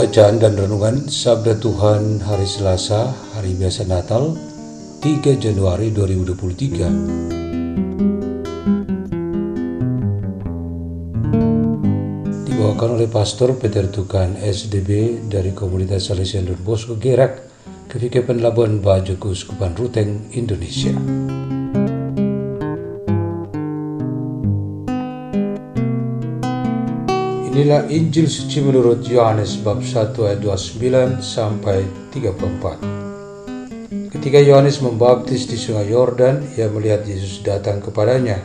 Bacaan dan Renungan Sabda Tuhan Hari Selasa, Hari Biasa Natal, 3 Januari 2023. Dibawakan oleh Pastor Peter Tukan SDB dari Komunitas Salesian Don Bosco Gerak, Kevikepan Labuan Bajo Kuskupan Ruteng, Indonesia. Inilah Injil suci menurut Yohanes bab 1 ayat 29 sampai 34. Ketika Yohanes membaptis di sungai Yordan, ia melihat Yesus datang kepadanya.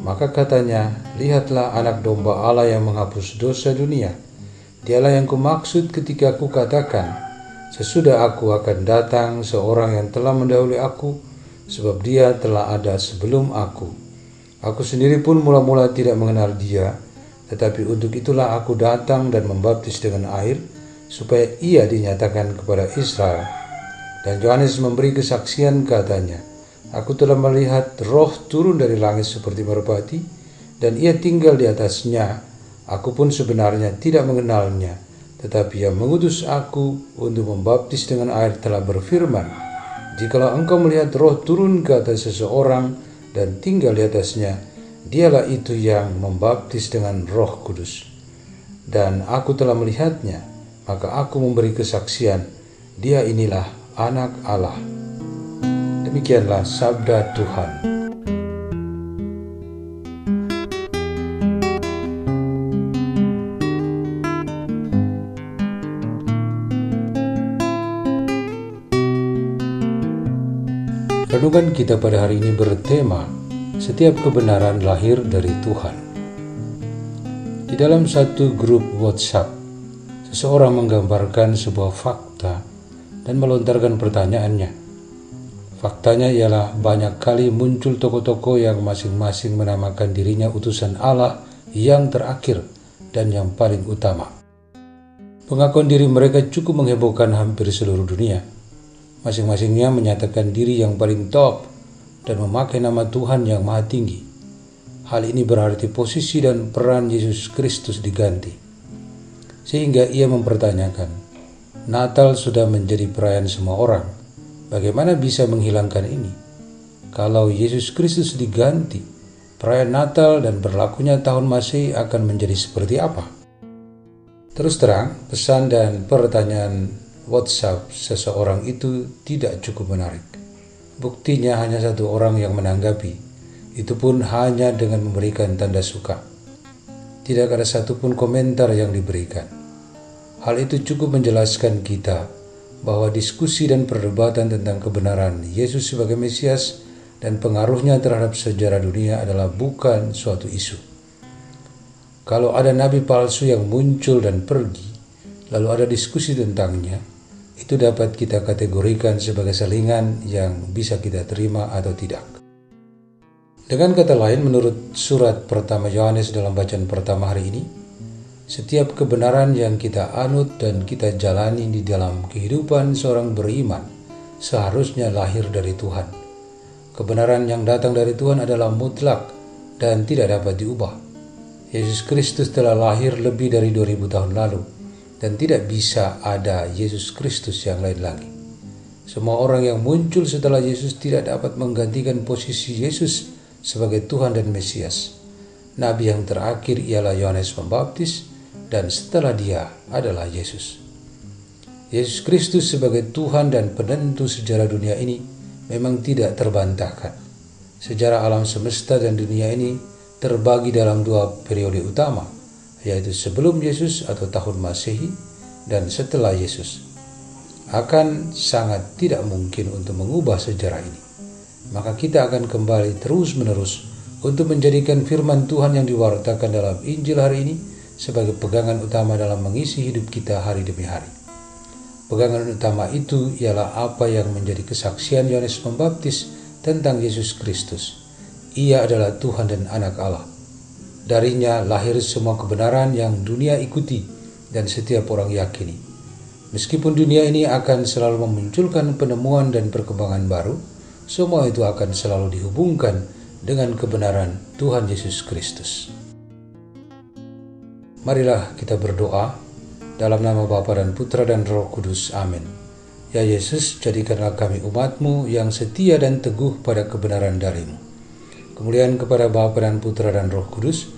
Maka katanya, Lihatlah anak domba Allah yang menghapus dosa dunia. Dialah yang kumaksud ketika aku katakan, Sesudah aku akan datang seorang yang telah mendahului aku, sebab dia telah ada sebelum aku. Aku sendiri pun mula-mula tidak mengenal dia, tetapi untuk itulah aku datang dan membaptis dengan air, supaya ia dinyatakan kepada Israel. Dan Yohanes memberi kesaksian katanya, Aku telah melihat roh turun dari langit seperti merpati, dan ia tinggal di atasnya. Aku pun sebenarnya tidak mengenalnya, tetapi yang mengutus aku untuk membaptis dengan air telah berfirman, Jikalau engkau melihat roh turun ke atas seseorang dan tinggal di atasnya, Dialah itu yang membaptis dengan Roh Kudus. Dan aku telah melihatnya, maka aku memberi kesaksian, dia inilah anak Allah. Demikianlah sabda Tuhan. Renungan kita pada hari ini bertema setiap kebenaran lahir dari Tuhan. Di dalam satu grup WhatsApp, seseorang menggambarkan sebuah fakta dan melontarkan pertanyaannya. Faktanya ialah banyak kali muncul tokoh-tokoh yang masing-masing menamakan dirinya utusan Allah yang terakhir dan yang paling utama. Pengakuan diri mereka cukup menghebohkan hampir seluruh dunia. Masing-masingnya menyatakan diri yang paling top dan memakai nama Tuhan yang Maha Tinggi. Hal ini berarti posisi dan peran Yesus Kristus diganti. Sehingga ia mempertanyakan, Natal sudah menjadi perayaan semua orang. Bagaimana bisa menghilangkan ini? Kalau Yesus Kristus diganti, perayaan Natal dan berlakunya tahun Masehi akan menjadi seperti apa? Terus terang, pesan dan pertanyaan WhatsApp seseorang itu tidak cukup menarik. Buktinya hanya satu orang yang menanggapi, itu pun hanya dengan memberikan tanda suka. Tidak ada satupun komentar yang diberikan. Hal itu cukup menjelaskan kita bahwa diskusi dan perdebatan tentang kebenaran Yesus sebagai Mesias dan pengaruhnya terhadap sejarah dunia adalah bukan suatu isu. Kalau ada nabi palsu yang muncul dan pergi, lalu ada diskusi tentangnya, itu dapat kita kategorikan sebagai selingan yang bisa kita terima atau tidak. Dengan kata lain, menurut surat pertama Yohanes dalam bacaan pertama hari ini, setiap kebenaran yang kita anut dan kita jalani di dalam kehidupan seorang beriman seharusnya lahir dari Tuhan. Kebenaran yang datang dari Tuhan adalah mutlak dan tidak dapat diubah. Yesus Kristus telah lahir lebih dari 2000 tahun lalu dan tidak bisa ada Yesus Kristus yang lain lagi. Semua orang yang muncul setelah Yesus tidak dapat menggantikan posisi Yesus sebagai Tuhan dan Mesias. Nabi yang terakhir ialah Yohanes Pembaptis dan setelah dia adalah Yesus. Yesus Kristus sebagai Tuhan dan penentu sejarah dunia ini memang tidak terbantahkan. Sejarah alam semesta dan dunia ini terbagi dalam dua periode utama, yaitu sebelum Yesus atau tahun Masehi dan setelah Yesus. Akan sangat tidak mungkin untuk mengubah sejarah ini. Maka kita akan kembali terus-menerus untuk menjadikan firman Tuhan yang diwartakan dalam Injil hari ini sebagai pegangan utama dalam mengisi hidup kita hari demi hari. Pegangan utama itu ialah apa yang menjadi kesaksian Yohanes Pembaptis tentang Yesus Kristus. Ia adalah Tuhan dan Anak Allah. Darinya lahir semua kebenaran yang dunia ikuti dan setiap orang yakini. Meskipun dunia ini akan selalu memunculkan penemuan dan perkembangan baru, semua itu akan selalu dihubungkan dengan kebenaran Tuhan Yesus Kristus. Marilah kita berdoa dalam nama Bapa dan Putra dan Roh Kudus. Amin. Ya Yesus, jadikanlah kami umatmu yang setia dan teguh pada kebenaran darimu. Kemuliaan kepada Bapa dan Putra dan Roh Kudus,